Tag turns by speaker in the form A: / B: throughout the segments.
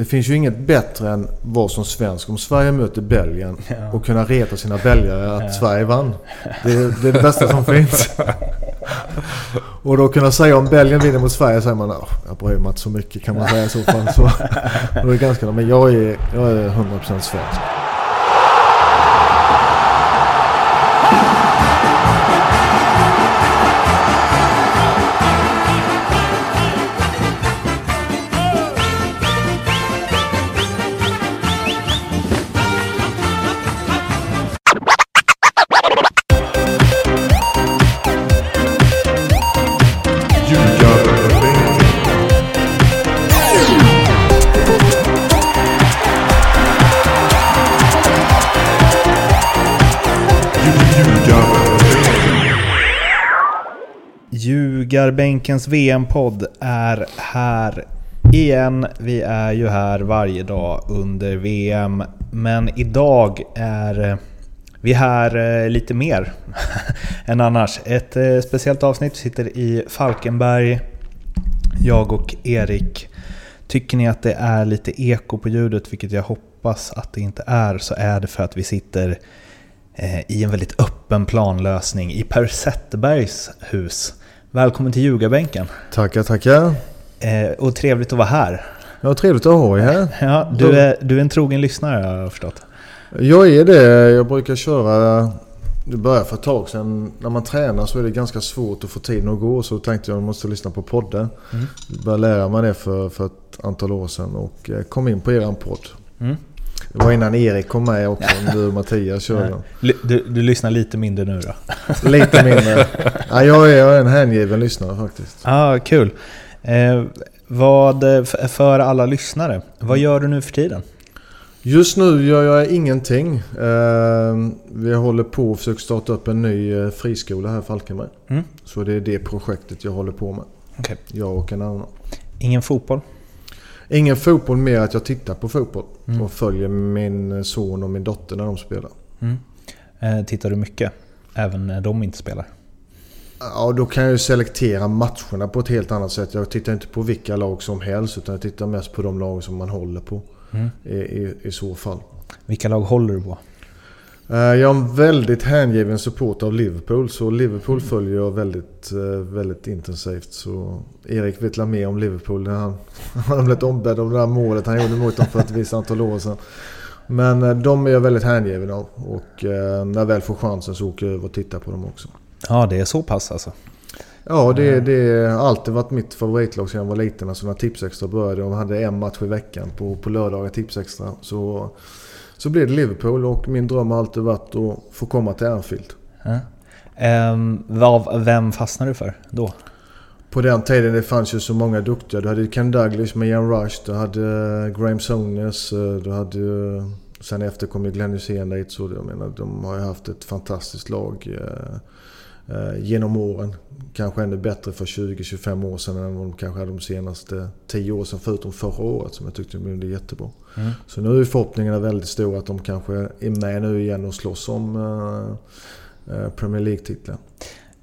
A: det finns ju inget bättre än vad som svensk om Sverige möter Belgien
B: Ja.
A: och kunna reta sina belgare att
B: Ja.
A: Sverige vann. Det, det är det bästa som finns. Och då kunna säga om Belgien vinner mot Sverige säger man "Ah, jag bryr mig inte så mycket kan man säga i så fall. Så, då är det ganska, men jag är, jag är 100% svensk.
B: Ljugarbänkens VM-podd är här igen. Vi är ju här varje dag under VM. Men idag är eh, vi här eh, lite mer än annars. Ett eh, speciellt avsnitt. Vi sitter i Falkenberg. Jag och Erik. Tycker ni att det är lite eko på ljudet, vilket jag hoppas att det inte är, så är det för att vi sitter i en väldigt öppen planlösning i Per Zetterbergs hus. Välkommen till Ljugarbänken.
A: Tackar, tackar.
B: Eh, och trevligt att vara här.
A: Ja, trevligt att ha er här.
B: Ja, du, är, du är en trogen lyssnare har jag förstått.
A: Jag är det. Jag brukar köra... Det började för ett tag sedan. När man tränar så är det ganska svårt att få tiden att gå. Så tänkte jag att jag måste lyssna på podden.
B: Mm.
A: Jag började lära mig det för, för ett antal år sedan och eh, kom in på eran podd.
B: Mm.
A: Det var innan Erik kom med också. Du och Mattias körde.
B: Du, du lyssnar lite mindre nu då?
A: Lite mindre. Ja, jag, är, jag är en hängiven lyssnare faktiskt.
B: Ja, ah, kul. Eh, vad, för alla lyssnare, vad gör du nu för tiden?
A: Just nu gör jag ingenting. Eh, vi håller på och försöker starta upp en ny eh, friskola här i Falkenberg.
B: Mm.
A: Så det är det projektet jag håller på med.
B: Okej.
A: Jag och en annan.
B: Ingen fotboll?
A: Ingen fotboll mer att jag tittar på fotboll.
B: Mm.
A: Och följer min son och min dotter när de spelar.
B: Mm. Eh, tittar du mycket? Även när de inte spelar?
A: Ja, då kan jag ju selektera matcherna på ett helt annat sätt. Jag tittar inte på vilka lag som helst utan jag tittar mest på de lag som man håller på.
B: Mm.
A: I, i, i så fall.
B: Vilka lag håller du på?
A: Eh, Jag är en väldigt hängiven support av Liverpool. Så Liverpool följer jag väldigt, eh, väldigt intensivt. Så Erik vet la mer om Liverpool. När han, han har blivit ombedd om det där målet han gjorde mot dem för ett visst antal år sedan. Men eh, de är jag väldigt hängiven av. Och när jag väl får chansen så åker jag över och tittar på dem också.
B: Ja, det är så pass alltså?
A: Ja, det, det har alltid varit mitt favoritlag sedan jag var liten. Alltså när Tipsextra började. De hade en match i veckan på, på lördagar Tipsextra. Så, så blev det Liverpool och min dröm har alltid varit att få komma till Anfield.
B: Ja. Vad, vem fastnar du för då?
A: På den tiden det fanns ju så många duktiga. Du hade Ken Douglas med Ian Rush. Du hade eh, Graham Souness. eh, Du hade... Sen efter kom ju Glenn Hysén dit. Så jag menar, de har ju haft ett fantastiskt lag eh, genom åren. Kanske ännu bättre för 20-25 år sedan än vad de kanske hade de senaste 10 åren sedan. Förutom förra året som jag tyckte de gjorde jättebra.
B: Mm.
A: Så nu är förhoppningarna väldigt stora att de kanske är med nu igen och slåss om eh, eh, Premier League-titeln.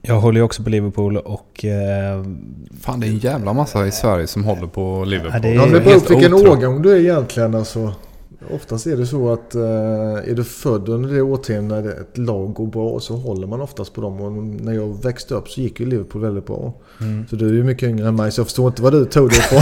B: Jag håller ju också på Liverpool och... Eh,
C: Fan, det är en jävla massa i Sverige som håller på Liverpool.
B: Ja, det är-
A: Ja, det beror på vilken årgång du är egentligen. Alltså, oftast är det så att eh, är du född under det årtiondet när ett lag går bra så håller man oftast på dem. Och när jag växte upp så gick ju Liverpool väldigt bra.
B: mm.
A: Så du är ju mycket yngre än mig så jag förstår inte vad du tog det ifrån.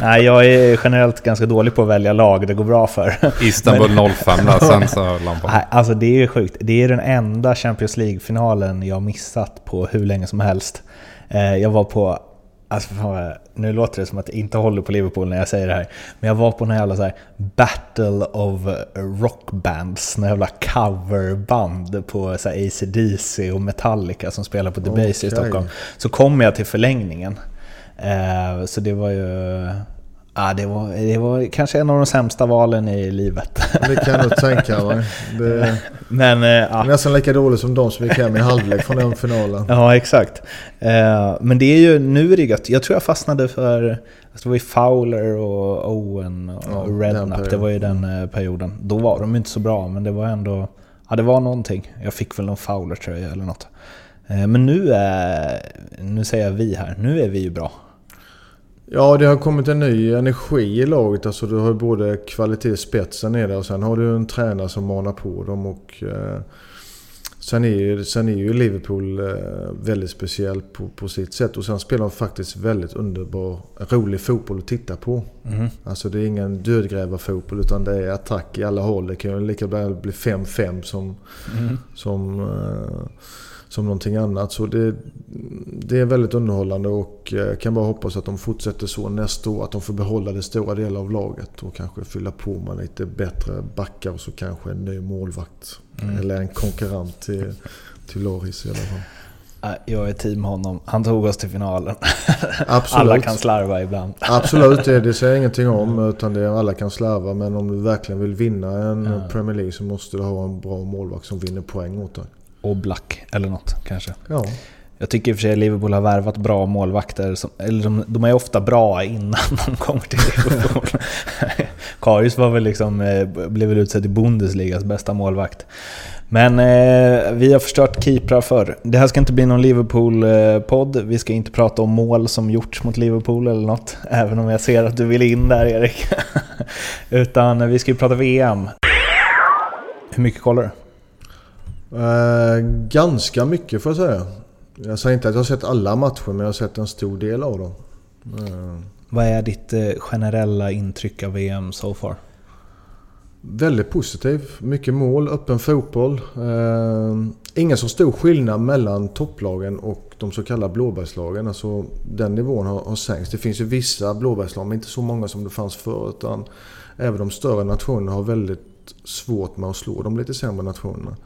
B: Nej, jag är generellt ganska dålig på att välja lag det går bra för.
C: Istanbul 05 där, sen så lampan.
B: Nej, alltså det är ju sjukt. Det är den enda Champions League-finalen jag missat på hur länge som helst. Eh, Jag var på... Alltså nu låter det som att jag inte håller på Liverpool när jag säger det här. Men jag var på en jävla så här Battle of Rockbands, en jävla coverband på så här AC/DC och Metallica som spelar på Debaser i
A: Okej.
B: Stockholm. Så kom jag till förlängningen. Eh, Så det var ju... Ja, det, var, det var kanske en av de sämsta valen i livet.
A: Det kan jag nog tänka mig. Det
B: Men eh, ja.
A: nästan lika dåligt som de som gick hem i halvlek från den finalen.
B: Ja, exakt. Eh, men det är ju, nu är det gött. Jag tror jag fastnade för, alltså det var ju Fowler och Owen och
A: Ja,
B: Redknapp. Det var ju den eh, perioden. Då var de inte så bra, men det var ändå, ja det var någonting. Jag fick väl någon Fowler-tröja eller något. Eh, men nu är, nu säger jag vi här, nu är vi ju bra.
A: Ja, det har kommit en ny energi i laget. Alltså du har ju både kvalitet spetsen nere och sen har du en tränare som manar på dem. Och, eh, sen, är ju, sen är ju Liverpool eh, väldigt speciell på, på sitt sätt. Och sen spelar de faktiskt väldigt underbar, rolig fotboll att titta på.
B: Mhm.
A: Alltså det är ingen dödgrävarfotboll utan det är attack i alla håll. Det kan ju lika väl bli 5-5 som,
B: Mm.
A: som, eh, som någonting annat. Så det, det är väldigt underhållande och eh, kan bara hoppas att de fortsätter så nästa år. Att de får behålla det stora delar av laget och kanske fylla på med lite bättre backar och så kanske en ny målvakt.
B: Mm.
A: Eller en konkurrent till, till Loris i alla fall.
B: Jag är team honom. Han tog oss till finalen.
A: Absolut.
B: Alla kan slarva ibland.
A: Absolut, det, det säger jag ingenting om. Utan det alla kan slarva. Men om du verkligen vill vinna en
B: Ja.
A: Premier League så måste du ha en bra målvakt som vinner poäng åt dig.
B: Och Black eller något kanske.
A: Ja,
B: Jag tycker i och för sig att Liverpool har värvat bra målvakter. Som, eller de, de är ofta bra innan de kommer till Liverpool. Karius var väl liksom, eh, blev väl utsedd till Bundesligas bästa målvakt. Men eh, vi har förstört keeprar förr. Det här ska inte bli någon Liverpool-podd. Vi ska inte prata om mål som gjorts mot Liverpool eller något. Även om jag ser att du vill in där Erik. Utan vi ska ju prata VM. Hur mycket kollar du?
A: Eh, ganska mycket får jag säga. Jag säger inte att jag har sett alla matcher men jag har sett en stor del av dem. Eh,
B: Vad är ditt eh, generella intryck av VM so far?
A: väldigt positiv. Mycket mål, öppen fotboll. Eh, ingen så stor skillnad mellan topplagen och de så kallade blåbärslagen. Alltså, den nivån har, har sänkts. Det finns ju vissa blåbärslag men inte så många som det fanns förr. Utan även de större nationerna har väldigt svårt med att slå de lite sämre nationerna.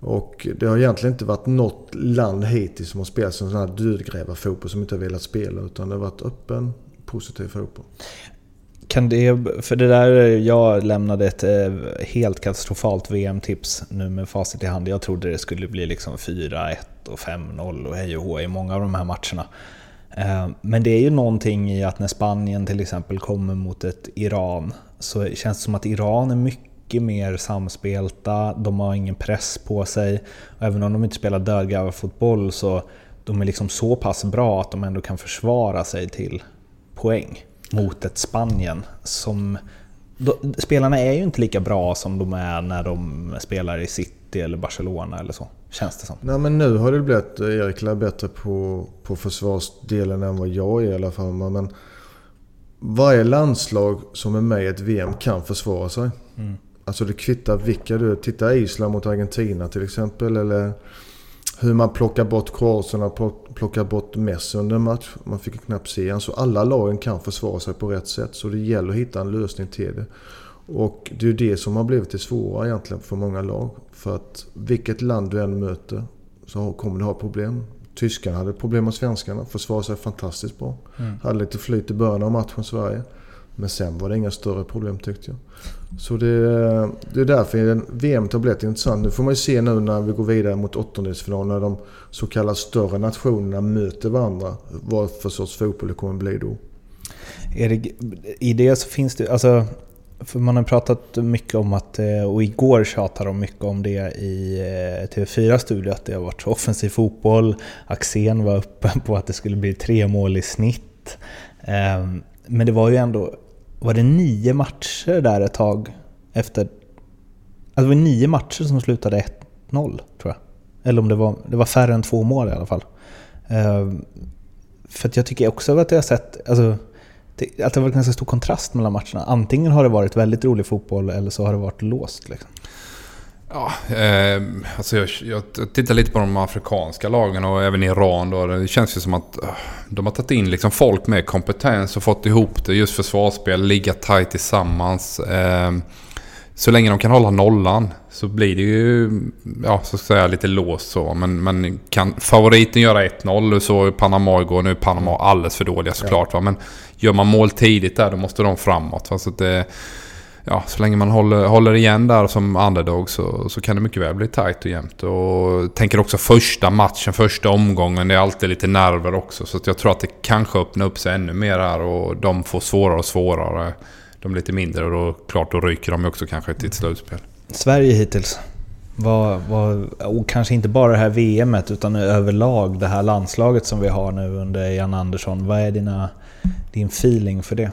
A: Och det har egentligen inte varit något land hittills som har spelat en sån här dödgrävarfotboll som inte har velat spela. Utan det har varit öppen, positiv fotboll.
B: Kan det, för det där, jag lämnade ett eh, helt katastrofalt VM-tips nu med facit i hand. Jag trodde det skulle bli liksom 4-1 och 5-0 och hej och hå i många av de här matcherna. Eh, men det är ju någonting i att när Spanien till exempel kommer mot ett Iran så känns det som att Iran är mycket mer samspelta, de har ingen press på sig. Och även om de inte spelar dödgrävarfotboll så de är liksom så pass bra att de ändå kan försvara sig till poäng mot ett Spanien som... Då, spelarna är ju inte lika bra som de är när de spelar i City eller Barcelona eller så, känns det som.
A: Nej men nu har det blivit, Erik lär bättre på, på försvarsdelen än vad jag är i alla fall. Men varje landslag som är med i ett VM kan försvara sig.
B: Mm.
A: Alltså det kvittar vilka du. Titta Island mot Argentina till exempel. Eller hur man plockar bort Kroatien och plockar bort Messi under en match. Man fick knappt se han. Så alla lagen kan försvara sig på rätt sätt. Så det gäller att hitta en lösning till det. Och det är det som har blivit det svåra egentligen för många lag. För att vilket land du än möter så kommer du ha problem. Tyskarna hade problem med svenskarna. Försvarade sig fantastiskt bra.
B: Mm.
A: Hade lite flyt i början av matchen Sverige. Men sen var det inga större problem tyckte jag. Så det, det är därför VM har blivit intressant. Nu får man ju se nu när vi går vidare mot åttondelsfinalen när de så kallade större nationerna möter varandra. Vad för sorts fotboll det kommer bli då.
B: Erik, i det så finns det... Alltså, för man har pratat mycket om att, eh, och igår tjatade de mycket om det i eh, TV4-studio, att det har varit offensiv fotboll. Axén var uppe på att det skulle bli tre mål i snitt. Ehm, men det var ju ändå, var det nio matcher där ett tag efter... Alltså det var nio matcher som slutade 1-0, tror jag. Eller om det var, det var färre än två mål i alla fall. Uh, För att jag tycker också att jag har sett... Alltså, det, att det har varit ganska stor kontrast mellan matcherna. Antingen har det varit väldigt rolig fotboll eller så har det varit låst. Liksom.
C: Ja, eh, alltså jag, jag tittar lite på de afrikanska lagen och även Iran då. Det känns ju som att uh, de har tagit in liksom folk med kompetens och fått ihop det. Just försvarsspel, ligga tight tillsammans. Eh, så länge de kan hålla nollan så blir det ju, ja så att säga lite låst så. Men, men kan favoriten göra 1-0 så Panama igår, nu är Panama alldeles för dåliga såklart va. Men gör man mål tidigt där då måste de framåt. Va? Så det, ja, så länge man håller, håller igen där som underdog så, så kan det mycket väl bli tight och jämnt. Och tänker också första matchen, första omgången. Det är alltid lite nerver också. Så att jag tror att det kanske öppnar upp sig ännu mer här och de får svårare och svårare. De lite mindre och då, klart då ryker de också kanske till ett slutspel.
B: Sverige hittills. Var, var, och kanske inte bara det här VMet utan överlag det här landslaget som vi har nu under Jan Andersson. Vad är dina, din feeling för det?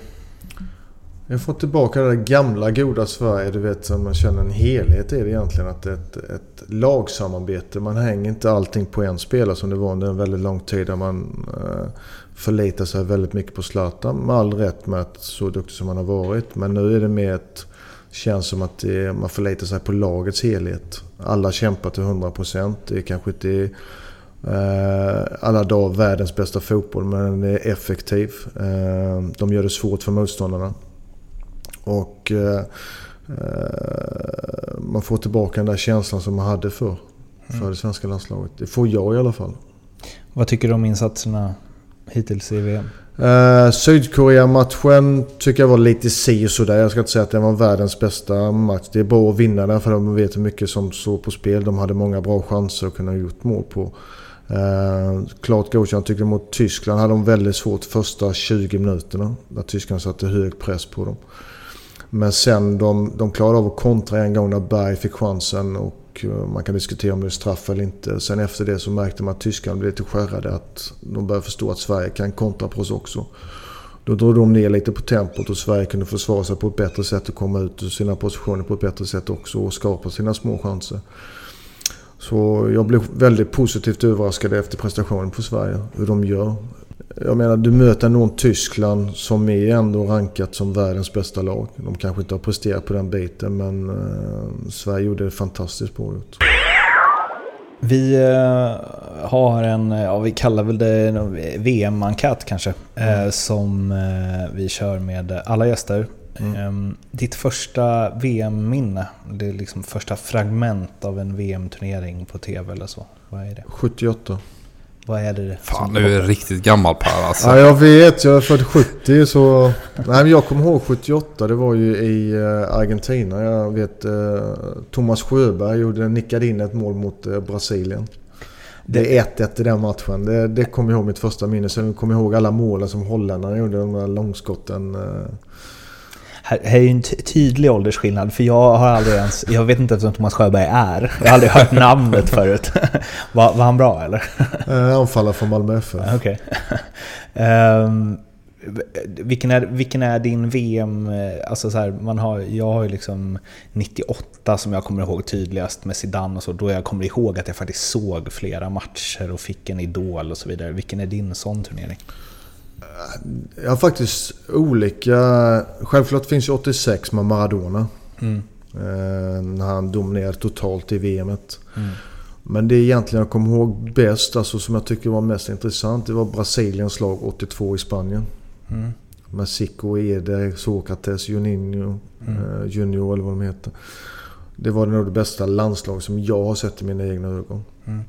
A: Vi har fått tillbaka det där gamla goda Sverige. Du vet, som man känner en helhet i det egentligen. Att det är ett, ett lagsamarbete. Man hänger inte allting på en spelare som det var under en väldigt lång tid. Där man eh, förlitar sig väldigt mycket på Zlatan. Med all rätt med att så duktig som han har varit. Men nu är det mer ett... Känns som att det, man förlitar sig på lagets helhet. Alla kämpar till 100%. Det är kanske inte eh, alla dagar världens bästa fotboll, men den är effektiv. Eh, de gör det svårt för motståndarna. Och eh, eh, man får tillbaka den där känslan som man hade för, för mm. det svenska landslaget. Det får jag i alla fall.
B: Vad tycker du om insatserna hittills i VM?
A: Eh, Sydkorea-matchen tycker jag var lite si och sådär. Jag ska inte säga att det var världens bästa match. Det är bra att vinna den för de vet hur mycket som står på spel. De hade många bra chanser att kunna gjort mål på. Eh, klart godkänt tycker jag mot Tyskland hade de väldigt svårt första 20 minuterna. Där Tyskland satte hög press på dem. Men sen de, de klarade av att kontra en gång när Berg fick chansen och eh, man kan diskutera om det är straff eller inte. Sen efter det så märkte man att tyskarna blev lite skärrade. Att de började förstå att Sverige kan kontra på oss också. Då drog de ner lite på tempot och Sverige kunde försvara sig på ett bättre sätt och komma ut ur sina positioner på ett bättre sätt också och skapa sina små chanser. Så jag blev väldigt positivt överraskad efter prestationen på Sverige. Hur de gör. Jag menar, du möter någon Tyskland som är ändå rankat som världens bästa lag. De kanske inte har presterat på den biten, men eh, Sverige gjorde det fantastiskt bra gjort.
B: Vi eh, har en, ja vi kallar väl det VM-enkät kanske, eh, mm. som eh, vi kör med alla gäster. Mm. Ehm, ditt första VM-minne, det är liksom första fragment av en VM-turnering på TV eller så, vad är det?
A: 78.
B: Vad är det?
C: Fan, du är riktigt gammal Per alltså.
A: Ja, jag vet. Jag är född 70 så... Nej, men jag kommer ihåg 78. Det var ju i eh, Argentina. Jag vet eh, Thomas Sjöberg gjorde, nickade in ett mål mot eh, Brasilien. Det är 1-1 i den matchen. Det, det kommer jag ihåg mitt första minne. Sen kommer jag ihåg alla målen som holländarna gjorde. De där långskotten
B: här, är ju en tydlig åldersskillnad, för jag har aldrig ens... Jag vet inte vem Thomas Sjöberg är. Jag har aldrig hört namnet förut. var, var han bra eller?
A: Eh, anfallare från Malmö FF.
B: Okay. um, vilken, är, vilken är din VM... Eh, alltså så här, man har, jag har ju liksom 98 som jag kommer ihåg tydligast med Zidane och så. Då jag kommer ihåg att jag faktiskt såg flera matcher och fick en idol och så vidare. Vilken är din sån turnering?
A: Jag har faktiskt olika... Självklart finns ju 86 med Maradona. Mm. Eh, när han dominerade totalt i VMet. Mm. Men det är egentligen jag kommer ihåg bäst, alltså som jag tycker var mest intressant, det var Brasiliens lag 82 i Spanien. Mm. Med Zico, Eder, Sokrates, Juninho, mm. eh, Junior eller vad de heter. Det var nog det bästa landslag som jag har sett i mina egna ögon. Mm.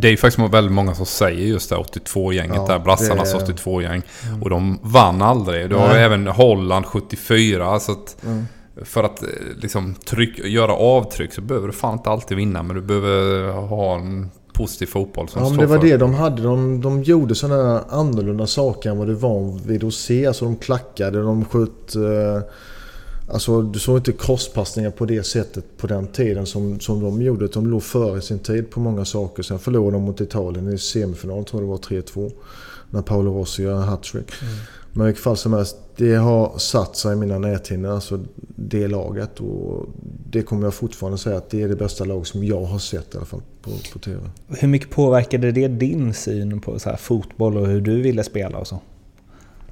C: Det är ju faktiskt väldigt många som säger just det 82-gänget ja, där. Brassarnas det... 82-gäng. Mm. Och de vann aldrig. Du har även Holland 74. Så att mm. För att eh, liksom tryck, göra avtryck så behöver du fan inte alltid vinna. Men du behöver ha en positiv fotboll som
A: Ja, men det var för. det de hade. De, de gjorde sådana annorlunda saker än vad du var van vid att se. Alltså de klackade, de sköt... Eh, Alltså du såg inte crosspassningar på det sättet på den tiden som, som de gjorde. De låg före sin tid på många saker. Sen förlorade de mot Italien i semifinal, tror det var 3-2. När Paolo Rossi gör en hattrick. Mm. Men i vilket fall som helst, det har satt sig i mina näthinnor, alltså det laget. Och det kommer jag fortfarande säga att det är det bästa lag som jag har sett i alla fall på, på TV.
B: Hur mycket påverkade det din syn på så fotboll och hur du ville spela och så?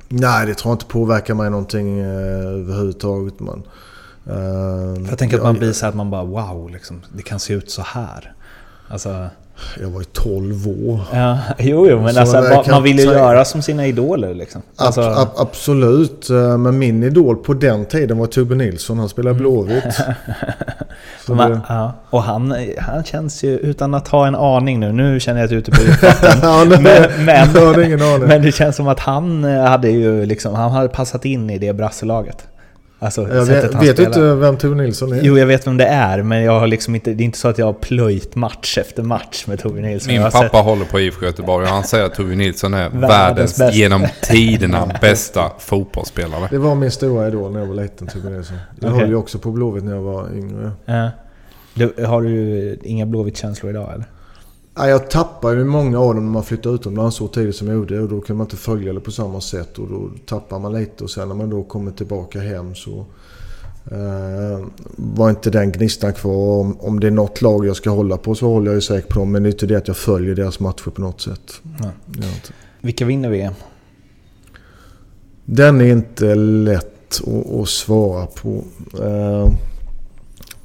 A: Nej, det tror jag inte påverkar mig någonting eh, överhuvudtaget. Man,
B: eh, jag tänker att man blir så att man bara wow, liksom, det kan se ut så här. Alltså,
A: jag var ju 12 år.
B: Ja, jo, jo, men så alltså, man vill ju göra som sina idoler. Liksom.
A: Alltså... Ab ab absolut, eh, men min idol på den tiden var Tobbe Nilsson. Han spelade mm. Blåvitt.
B: man, det... ja. Och han, han känns ju, utan att ha en aning nu, nu känner jag att jag är ute på vatten. ja, men, men, men, det känns som att han hade ju liksom, han hade passat in i det brasselaget.
A: Alltså, jag vet, vet du inte vem Tove Nilsson är?
B: Jo, jag vet vem det är, men jag har liksom inte, det är inte så att jag har plöjt match efter match med Tove Nilsson.
C: Min pappa sett... håller på IFK Göteborg och han säger att Tove Nilsson är världens, världens genom tiderna bästa fotbollsspelare.
A: Det var min stora idol när jag var liten, Tove Nilsson. Jag okay. höll ju också på Blåvitt när jag var yngre. Ja.
B: Du, har du inga Blåvitt-känslor idag eller?
A: Ja, jag tappade ju många av dem när man flyttade utomlands så tidigt som jag gjorde. Och då kunde man inte följa det på samma sätt och då tappar man lite. Och sen när man då kommer tillbaka hem så eh, var inte den gnistan kvar. Om, om det är något lag jag ska hålla på så håller jag ju säkert på dem. Men det är inte det att jag följer deras matcher på något sätt.
B: Nej.
A: Det inte.
B: Vilka vinner VM?
A: Den är inte lätt att, att svara på. Eh,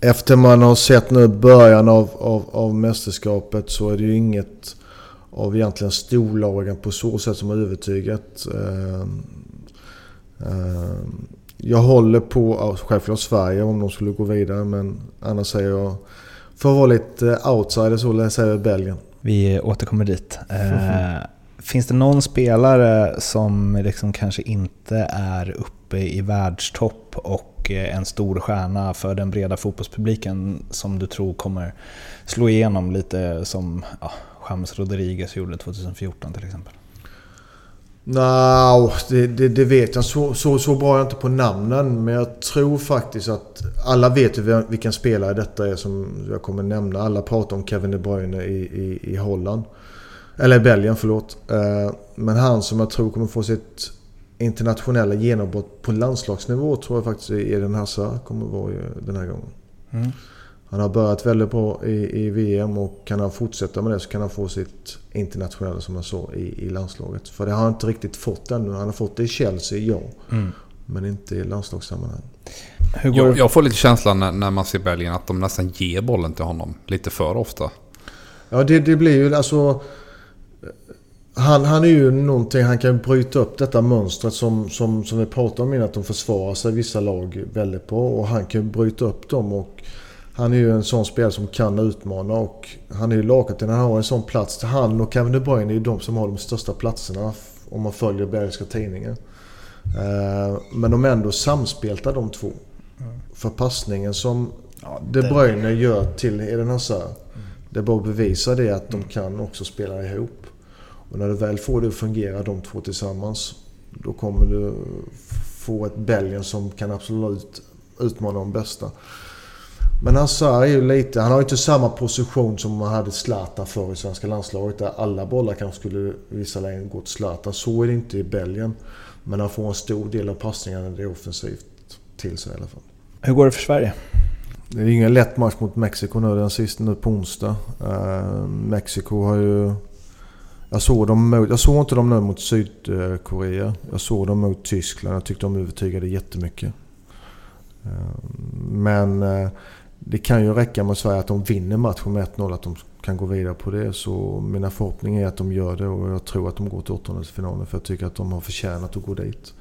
A: efter man har sett nu början av, av, av mästerskapet så är det ju inget av egentligen storlagen på så sätt som har övertygat. Ehm, ehm, jag håller på, självklart Sverige om de skulle gå vidare men annars säger jag, för att vara lite outsider så säger jag Belgien.
B: Vi återkommer dit. Eh, finns det någon spelare som liksom kanske inte är uppe i världstopp och och eh, en stor stjärna för den breda fotbollspubliken som du tror kommer slå igenom lite som ja, James Rodriguez gjorde 2014 till exempel?
A: Nej, det, det, det, vet jag. Så, så, så bra är jag inte på namnen. Men jag tror faktiskt att alla vet ju vilken spelare detta är som jag kommer nämna. Alla pratar om Kevin De Bruyne i, i, i Holland. Eller i Belgien, förlåt. Eh, men han som jag tror kommer få sitt internationella genombrott på landslagsnivå tror jag faktiskt Eden Hazard kommer vara den här gången.
B: Mm.
A: Han har börjat väldigt bra i, i VM och kan han fortsätta med det så kan han få sitt internationella som jag sa i, i landslaget. För det har han inte riktigt fått ännu. Han har fått det i Chelsea, ja.
B: Mm.
A: Men inte i landslagssammanhang.
B: Hur går
C: Jag, jag får lite känslan när, när man ser Belgien att de nästan ger bollen till honom lite för ofta.
A: Ja, det, det blir ju alltså... Han, han är ju någonting, han kan bryta upp detta mönstret som, som, som vi pratade om innan. Att de försvarar sig vissa lag väldigt bra. Och han kan bryta upp dem. Och han är ju en sån spelare som kan utmana. Och han är ju lagkapten. Han har en sån plats. Han och Kevin De Bruyne är ju de som har de största platserna. Om man följer belgiska tidningar. Eh, Men de är ändå samspelta de två. För passningen som
B: Ja,
A: De Bruyne gör till Eden Hazard. Det bara bevisar det att de kan också spela ihop. Och när du väl får det att fungera, de två tillsammans, då kommer du få ett Belgien som kan absolut utmana de bästa. Men Hazard är ju lite, han har ju inte samma position som man hade Zlatan för i svenska landslaget. Där alla bollar kanske skulle i vissa lägen gå till Zlatan. Så är det inte i Belgien. Men han får en stor del av passningarna det är offensivt till sig i alla fall.
B: Hur går det för Sverige?
A: Det är ingen lätt match mot Mexiko nu. Den sista nu på onsdag. Uh, Mexiko har ju... Jag såg, dem mot, jag såg inte dem nu mot Sydkorea. Jag såg dem mot Tyskland. Jag tyckte de övertygade jättemycket. Ehm, men eh, det kan ju räcka med Sverige att de vinner matchen med 1-0. Att de kan gå vidare på det. Så mina förhoppningar är att de gör det och jag tror att de går till åttondelsfinalen. För jag tycker att de har förtjänat att gå dit.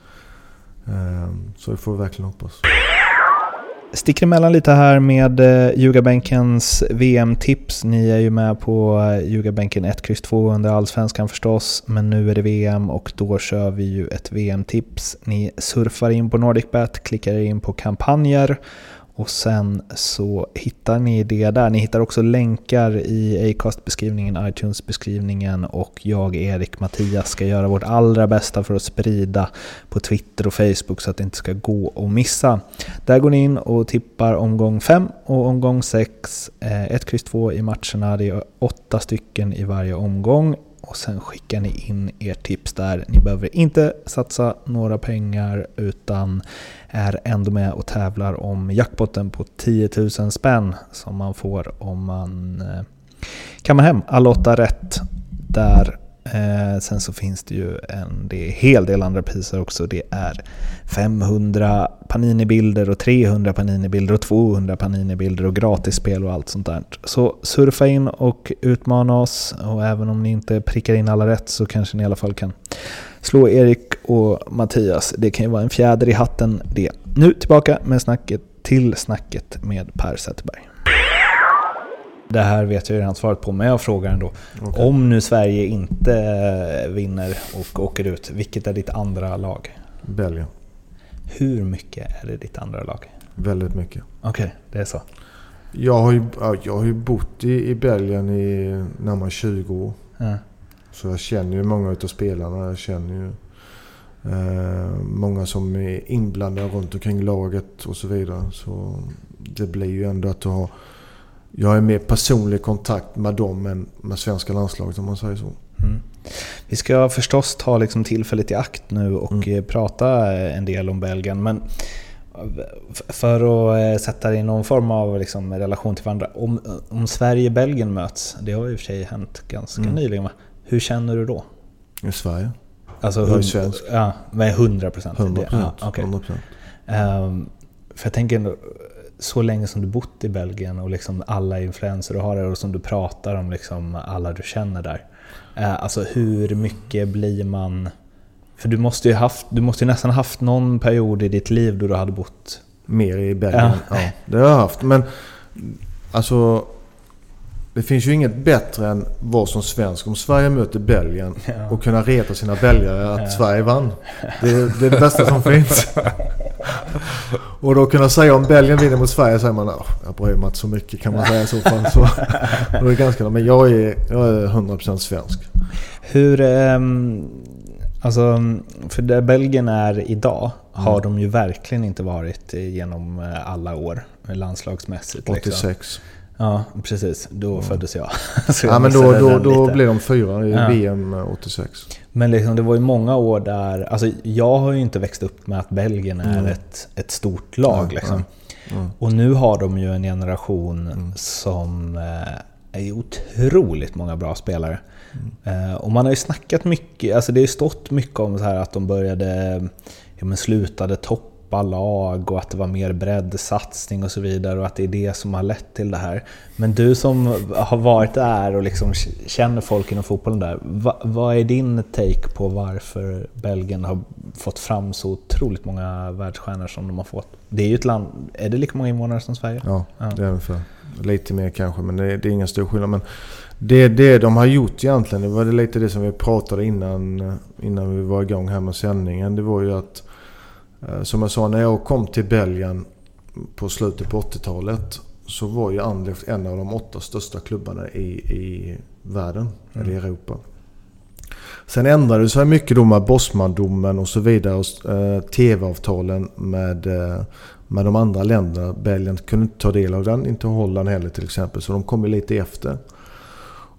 A: Ehm, så det får vi verkligen hoppas.
B: Sticker emellan lite här med eh, Ljugarbänkens VM-tips. Ni är ju med på Ljugarbänken 1, X 2 under Allsvenskan förstås. Men nu är det VM och då kör vi ju ett VM-tips. Ni surfar in på NordicBet, klickar in på kampanjer och sen så hittar ni det där. Ni hittar också länkar i Acast-beskrivningen, iTunes-beskrivningen och jag, Erik, Mattias ska göra vårt allra bästa för att sprida på Twitter och Facebook så att det inte ska gå att missa. Där går ni in och tippar omgång 5 och omgång 6. 1, X 2 i matcherna. Det är åtta stycken i varje omgång. Och sen skickar ni in ert tips där. Ni behöver inte satsa några pengar utan är ändå med och tävlar om jackpotten på 10 000 spänn som man får om man eh, kammar hem alla åtta rätt där. Eh, sen så finns det ju en det är hel del andra priser också. Det är 500 Panini-bilder och 300 Panini-bilder och 200 Panini-bilder och gratisspel och allt sånt där. Så surfa in och utmana oss och även om ni inte prickar in alla rätt så kanske ni i alla fall kan slå Erik och Mattias. Det kan ju vara en fjäder i hatten det. Nu tillbaka med snacket till snacket med Per Zetterberg. Det här vet jag redan svaret på, men jag frågar ändå.
A: Okej.
B: Om nu Sverige inte eh, vinner och åker ut, vilket är ditt andra lag?
A: Belgien.
B: Hur mycket är det ditt andra lag?
A: Väldigt mycket.
B: Okej, det är så.
A: Jag har ju, ja, jag har ju bott i, i Belgien i närmare 20 år.
B: Ja.
A: Så jag känner ju många utav spelarna. Jag känner ju eh, många som är inblandade runt omkring laget och så vidare. Så det blir ju ändå att du har jag är mer personlig kontakt med dem än med svenska landslaget om man säger så.
B: Mm. Vi ska förstås ta liksom tillfället i akt nu och mm. Eh, prata en del om Belgien. Men för att eh, sätta det i någon form av liksom relation till varandra. Om, om Sverige och Belgien möts, det har i och för sig hänt ganska mm. nyligen. Hur känner du då?
A: I Sverige?
B: Alltså, jag är svensk. Ja, med 100 procent?
A: 100 procent. Ja, okay.
B: um, för jag tänker så länge som du bott i Belgien och liksom alla influenser du har där och som du pratar om liksom alla du känner där. Uh, alltså hur mycket blir man för du måste ju haft, du måste ju nästan haft någon period i ditt liv då du hade bott...
A: Mer i Belgien? Ja. ja det har jag haft. Men alltså... Det finns ju inget bättre än vara som svensk om Sverige möter Belgien ja. och kunna reta sina belgare att ja. Sverige vann. Det, det, är det bästa som finns. och då kunna säga om Belgien vinner mot Sverige säger man att jag bryr mig inte så mycket kan man säga i så fall. Så, då är ganska, men jag är, jag är 100% svensk.
B: Hur... Um Alltså, för där Belgien är idag har mm. de ju verkligen inte varit genom eh, alla år landslagsmässigt.
A: 86. Liksom.
B: Ja, precis. Då mm. föddes jag.
A: ja, men då, då, då blev de fyra i ja. VM 86.
B: Men liksom, det var ju många år där... Alltså, jag har ju inte växt upp med att Belgien är mm. ett, ett stort lag. Ja, liksom. ja, och nu har de ju en generation mm. som eh, är otroligt många bra spelare. Mm. Och man har ju snackat mycket, alltså det har ju stått mycket om så här att de började, ja men slutade toppa lag och att det var mer breddsatsning och så vidare och att det är det som har lett till det här. Men du som har varit där och liksom känner folk inom fotbollen där, vad, är din take på varför Belgien har fått fram så otroligt många världsstjärnor som de har fått? Det är ju ett land, är det lika många invånare som Sverige?
A: Ja, ja. det är ungefär. Lite mer kanske, men det är, det är ingen stor skillnad. Men det, det de har gjort egentligen, det var lite det som vi pratade innan, innan vi var igång här med sändningen. Det var ju att, som jag sa, när jag kom till Belgien på slutet på 80-talet så var ju Anderlecht en av de åtta största klubbarna i, i världen, mm. eller i Europa. Sen ändrade sig mycket då med Bosman-domen och så vidare och eh, TV-avtalen med, eh, med de andra länderna. Belgien kunde inte ta del av den, inte Holland heller till exempel, så de kom ju lite efter.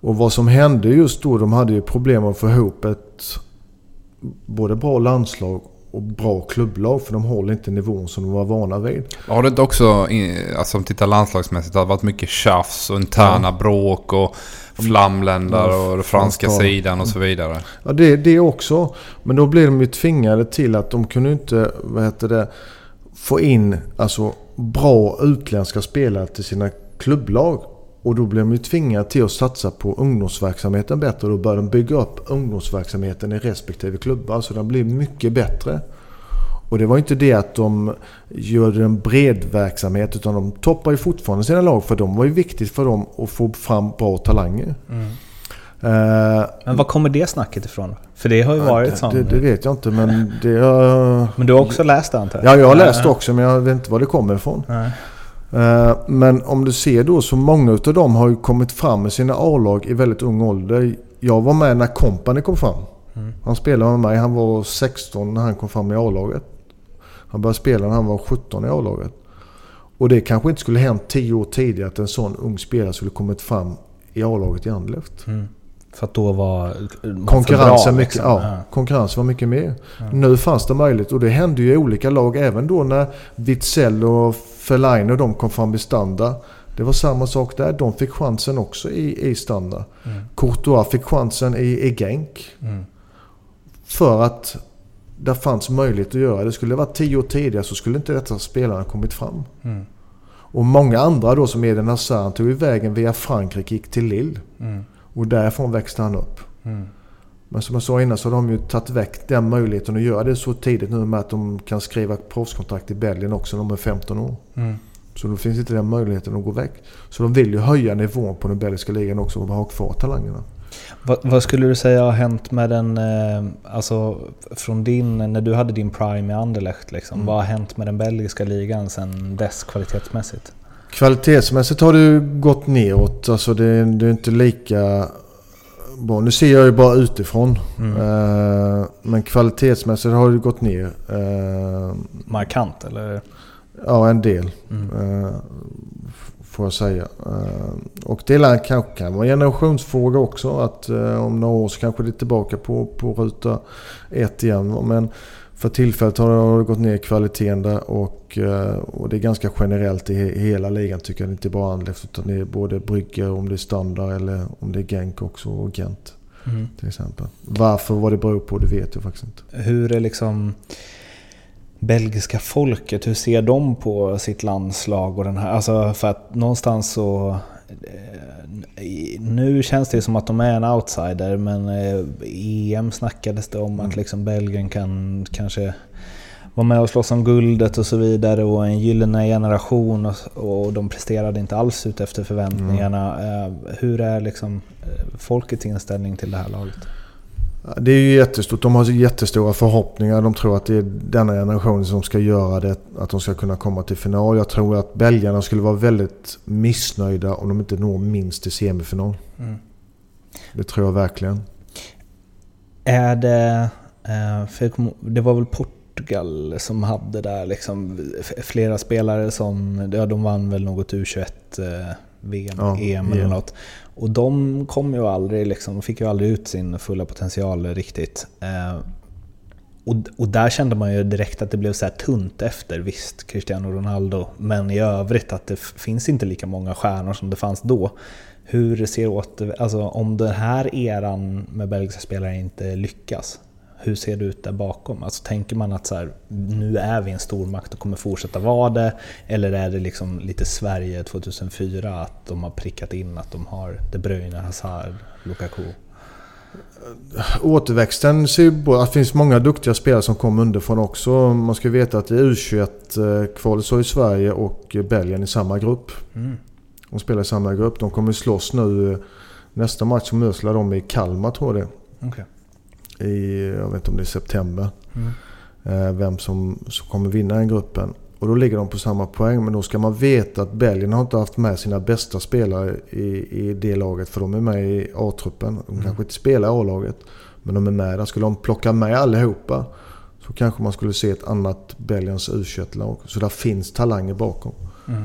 A: Och vad som hände just då, de hade ju problem att få ihop ett både bra landslag och bra klubblag. För de håller inte nivån som de var vana vid.
C: Har det inte också, alltså om tittar landslagsmässigt, det har varit mycket tjafs och interna ja. bråk och flamländar ja, och den franska franska sidan och så vidare?
A: Ja, det, det också. Men då blev de ju tvingade till att de kunde inte, vad heter det, få in alltså bra utländska spelare till sina klubblag. Och då blev de ju tvingade till att satsa på ungdomsverksamheten bättre. Då började de bygga upp ungdomsverksamheten i respektive klubbar. Så den blev mycket bättre. Och det var inte det att de gjorde en bred verksamhet utan de toppar ju fortfarande sina lag för de var ju viktigt för dem att få fram bra talanger. Mm.
B: Uh, men var kommer det snacket ifrån? För det har ju varit
A: det,
B: sånt.
A: Det, det, vet jag inte men det har...
B: Men du har också läst det antar
A: jag? Ja, jag har läst det också men jag vet inte var det kommer ifrån. Nej. Eh, men om du ser då så många av dem har ju kommit fram med sina A-lag i väldigt ung ålder. Jag var med när Company kom fram. Mm. Han spelade med mig. Han var 16 när han kom fram i A-laget. Han började spela när han var 17 i A-laget. Och det kanske inte skulle hänt 10 år tidigare att en sån ung spelare skulle kommit fram i A-laget i Anderlecht. Mm.
B: För att då var
A: konkurrensen, mycket, liksom. ja, konkurrensen var mycket mer. Ja. Nu fanns det möjlighet och det hände ju i olika lag även då när Witzell och Fellaini och de kom fram i standard. Det var samma sak där. De fick chansen också i, i standard. Mm. Courtois fick chansen i, i Genk. Mm. För att det fanns möjlighet att göra det. Skulle det varit tio år tidigare så skulle inte detta spelarna kommit fram. Mm. Och många andra då som Eden Hazard tog ju vägen via Frankrike gick till Lille. Mm. Och därifrån växte han upp. Mm. Men som jag sa innan så har de ju tagit väck den möjligheten att göra det så tidigt nu med att de kan skriva proffskontrakt i Belgien också när de är 15 år. Mm. Så då finns inte den möjligheten att gå väck. Så de vill ju höja nivån på den belgiska ligan också och ha kvar talangerna.
B: Vad, vad, skulle du säga har hänt med den, eh, alltså från din, när du hade din prime i Anderlecht liksom, mm. Vad har hänt med den belgiska ligan sen dess kvalitetsmässigt?
A: Kvalitetsmässigt har det gått neråt. Alltså det, det är inte lika bra. Nu ser jag ju bara utifrån. Mm. Uh, men kvalitetsmässigt har det gått ner. Uh,
B: Markant eller?
A: Ja, en del. Mm. Uh, Får jag säga. Eh, och det är kanske kan vara en generationsfråga också. Att eh, om några år så kanske det är tillbaka på, på ruta ett igen. Men för tillfället har det gått ner kvaliteten där och, eh, och det är ganska generellt i hela ligan tycker jag. Inte bara Anderlecht utan det är både Brygge, om det är standard eller om det är Genk också och Gent. Mm. Till exempel. Varför, vad det beror på, det vet jag faktiskt inte.
B: Hur är liksom belgiska folket, hur ser de på sitt landslag och den här? Alltså för att någonstans så... Eh, nu känns det som att de är en outsider, men EM eh, e snackades det om att mm. liksom Belgien kan kanske vara med och slåss om guldet och så vidare och en gyllene generation och, och de presterade inte alls ut efter förväntningarna. Mm. Hur är liksom folkets inställning till det här laget?
A: Det är ju jättestort. De har jättestora förhoppningar. De tror att det är denna generation som ska göra det. Att de ska kunna komma till final. Jag tror att belgarna skulle vara väldigt missnöjda om de inte når minst till semifinal. Mm. Det tror jag verkligen.
B: Är det... Eh, för det var väl Portugal som hade där liksom flera spelare som... Ja, de vann väl något U21 VM, ja, EM eller något. Och de kom ju aldrig, liksom, fick ju aldrig ut sin fulla potential riktigt. Eh, och, och, där kände man ju direkt att det blev så här tunt efter, visst, Cristiano Ronaldo. Men i övrigt att det finns inte lika många stjärnor som det fanns då. Hur ser åter, alltså om den här eran med belgiska spelare inte lyckas, hur ser det ut där bakom? Alltså tänker man att så här, nu är vi en stormakt och kommer fortsätta vara det? Eller är det liksom lite Sverige 2004, att de har prickat in att de har De Bruyne, Hazard, Lukaku?
A: Återväxten ser ju Det finns många duktiga spelare som kom underifrån också. Man ska veta att i U21-kvalet så är Sverige och Belgien i samma grupp. Mm. De spelar i samma grupp. De kommer slåss nu. Nästa match möter de i Kalmar tror jag det okay i, jag vet inte om det är september. Mm. Eh, vem som, som kommer vinna den gruppen. Och då ligger de på samma poäng. Men då ska man veta att Belgien har inte haft med sina bästa spelare i, i det laget. För de är med i A-truppen. De mm. kanske inte spelar i A-laget. Men de är med där. Skulle de plocka med allihopa så kanske man skulle se ett annat Belgiens u lag Så där finns talanger bakom. Mm.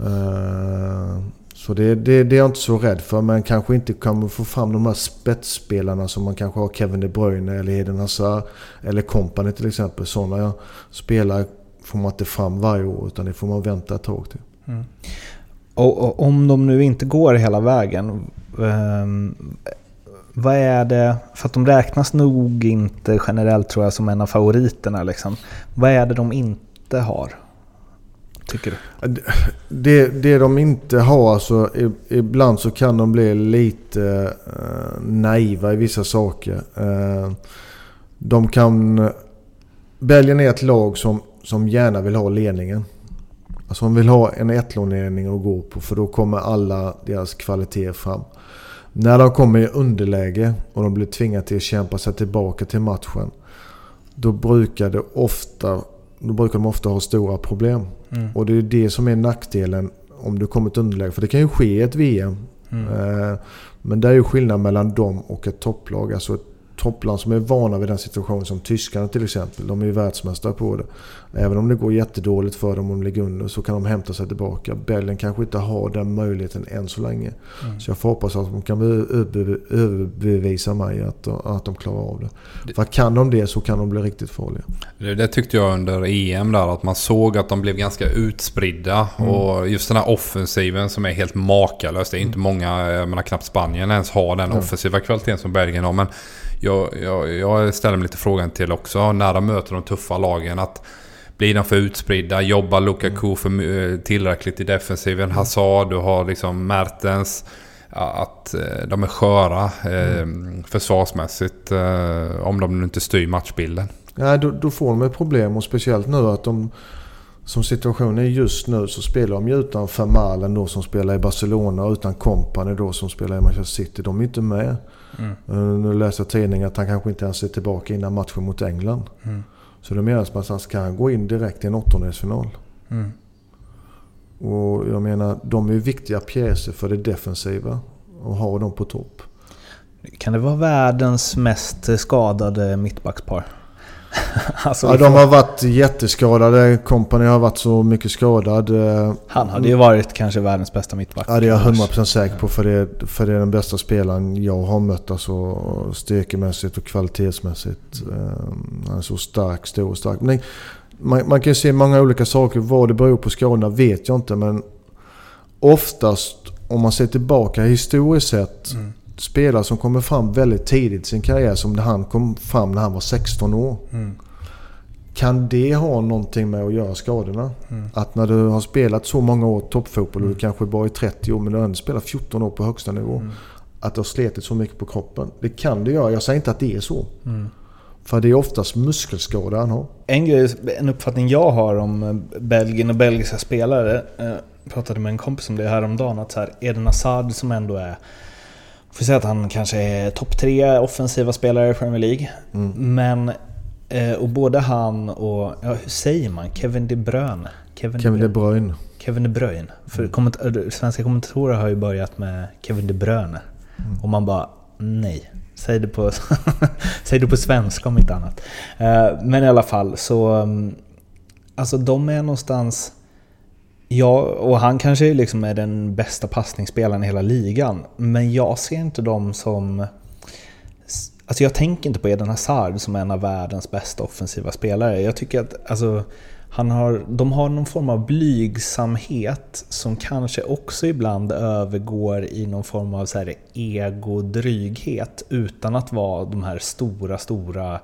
A: Uh, så det, det, det, är jag inte så rädd för. Men kanske inte kommer få fram de här spetsspelarna som man kanske har Kevin De Bruyne eller Eden Hazard eller Company till exempel. Sådana spelare får man inte fram varje år utan det får man vänta ett tag till. Mm.
B: Och, och, om de nu inte går hela vägen. Um, vad är det, för att de räknas nog inte generellt tror jag som en av favoriterna. Liksom. Vad är det de inte har? Tycker du?
A: Det, det de inte har, alltså ibland så kan de bli lite eh, naiva i vissa saker. Eh, de kan... Eh, Belgien är ett lag som, som gärna vill ha ledningen. Alltså de vill ha en 1 ledning att gå på för då kommer alla deras kvaliteter fram. När de kommer i underläge och de blir tvingade till att kämpa sig tillbaka till matchen. Då brukar, det ofta, då brukar de ofta ha stora problem. Mm. Och det är det som är nackdelen om du kommer till underläge. För det kan ju ske i ett VM. Mm. Eh, men det är ju skillnad mellan dem och ett topplag. Alltså ett toppland som är vana vid den situationen som tyskarna till exempel. De är ju världsmästare på det. Även om det går jättedåligt för dem om de ligger under så kan de hämta sig tillbaka. Belgien kanske inte har den möjligheten än så länge. Mm. Så jag får hoppas att de kan överbevisa mig att, att de klarar av det. det. För kan de det så kan de bli riktigt farliga.
C: Det, det tyckte jag under EM där att man såg att de blev ganska utspridda. Mm. Och just den här offensiven som är helt makalös. Det är inte mm. många, jag menar knappt Spanien ens har den offensiva kvaliteten som Belgien har. Men jag, jag, jag ställer mig lite frågan till också när de möter de tuffa lagen. att blir de för utspridda? Jobbar Lukaku för eh, tillräckligt i defensiven? Mm. Hazard, du har liksom Mertens. Att eh, de är sköra eh, mm. försvarsmässigt om de inte styr matchbilden.
A: Nej, då, då får de ett problem och speciellt nu att de som situationen är just nu så spelar de ju utan Vermaelen då som spelar i Barcelona och utan Company då som spelar i Manchester City. De är inte med. Mm. Nu läser jag tidningen att han kanske inte ens är tillbaka innan matchen mot England. Mm. Så det menas att han ska gå in direkt i en åttondelsfinal. Mm. Och jag menar, de är viktiga pjäser för det defensiva. Och ha dem på topp.
B: Kan det vara världens mest skadade mittbackspar? alltså,
A: Ja, de har varit jätteskadade. Company har varit så mycket skadad. Eh,
B: Han hade ju varit kanske världens bästa mittback.
A: Ja, det är jag 100% säker på. För det, för det är den bästa spelaren jag har mött. Alltså styrkemässigt och kvalitetsmässigt. Eh, Han är så stark, stor och stark. Men man, man kan ju se många olika saker. Vad det beror på skadorna vet jag inte. Men oftast, om man ser tillbaka historiskt sett.
B: Mm.
A: Spelare som kommer fram väldigt tidigt i sin karriär. Som han kom fram när han var 16 år.
B: Mm.
A: Kan det ha någonting med att göra skadorna?
B: Mm.
A: Att när du har spelat så många år toppfotboll och du kanske bara är 30 år men du har ändå spelat 14 år på högsta nivå.
B: Mm.
A: Att du har slitit så mycket på kroppen. Det kan det göra. Jag säger inte att det är så.
B: Mm.
A: För det är oftast muskelskador han har.
B: En, grej, en uppfattning jag har om Belgien och belgiska spelare, eh, pratade med en kompis om det häromdagen, att så här, Eden Hazard som ändå är Får säga att han kanske är topp tre offensiva spelare i Premier League.
A: Mm.
B: Men, eh, och både han och, ja, hur säger man? Kevin De Bruyne? Kevin,
A: Kevin De Bruyne.
B: Kevin De Bruyne. För komment- äh, svenska kommentatorer har ju börjat med Kevin De Bruyne. Och man bara, nej. Säg det på, säg det på svenska om inte annat. Eh, Men i alla fall så... mm, Alltså de är någonstans... Ja, och han kanske liksom är den bästa passningsspelaren i hela ligan. Men jag ser inte dem som... Alltså jag tänker inte på Eden Hazard som en av världens bästa offensiva spelare. Jag tycker att alltså, han har, de har någon form av blygsamhet som kanske också ibland övergår i någon form av så här egodryghet utan att vara de här stora, stora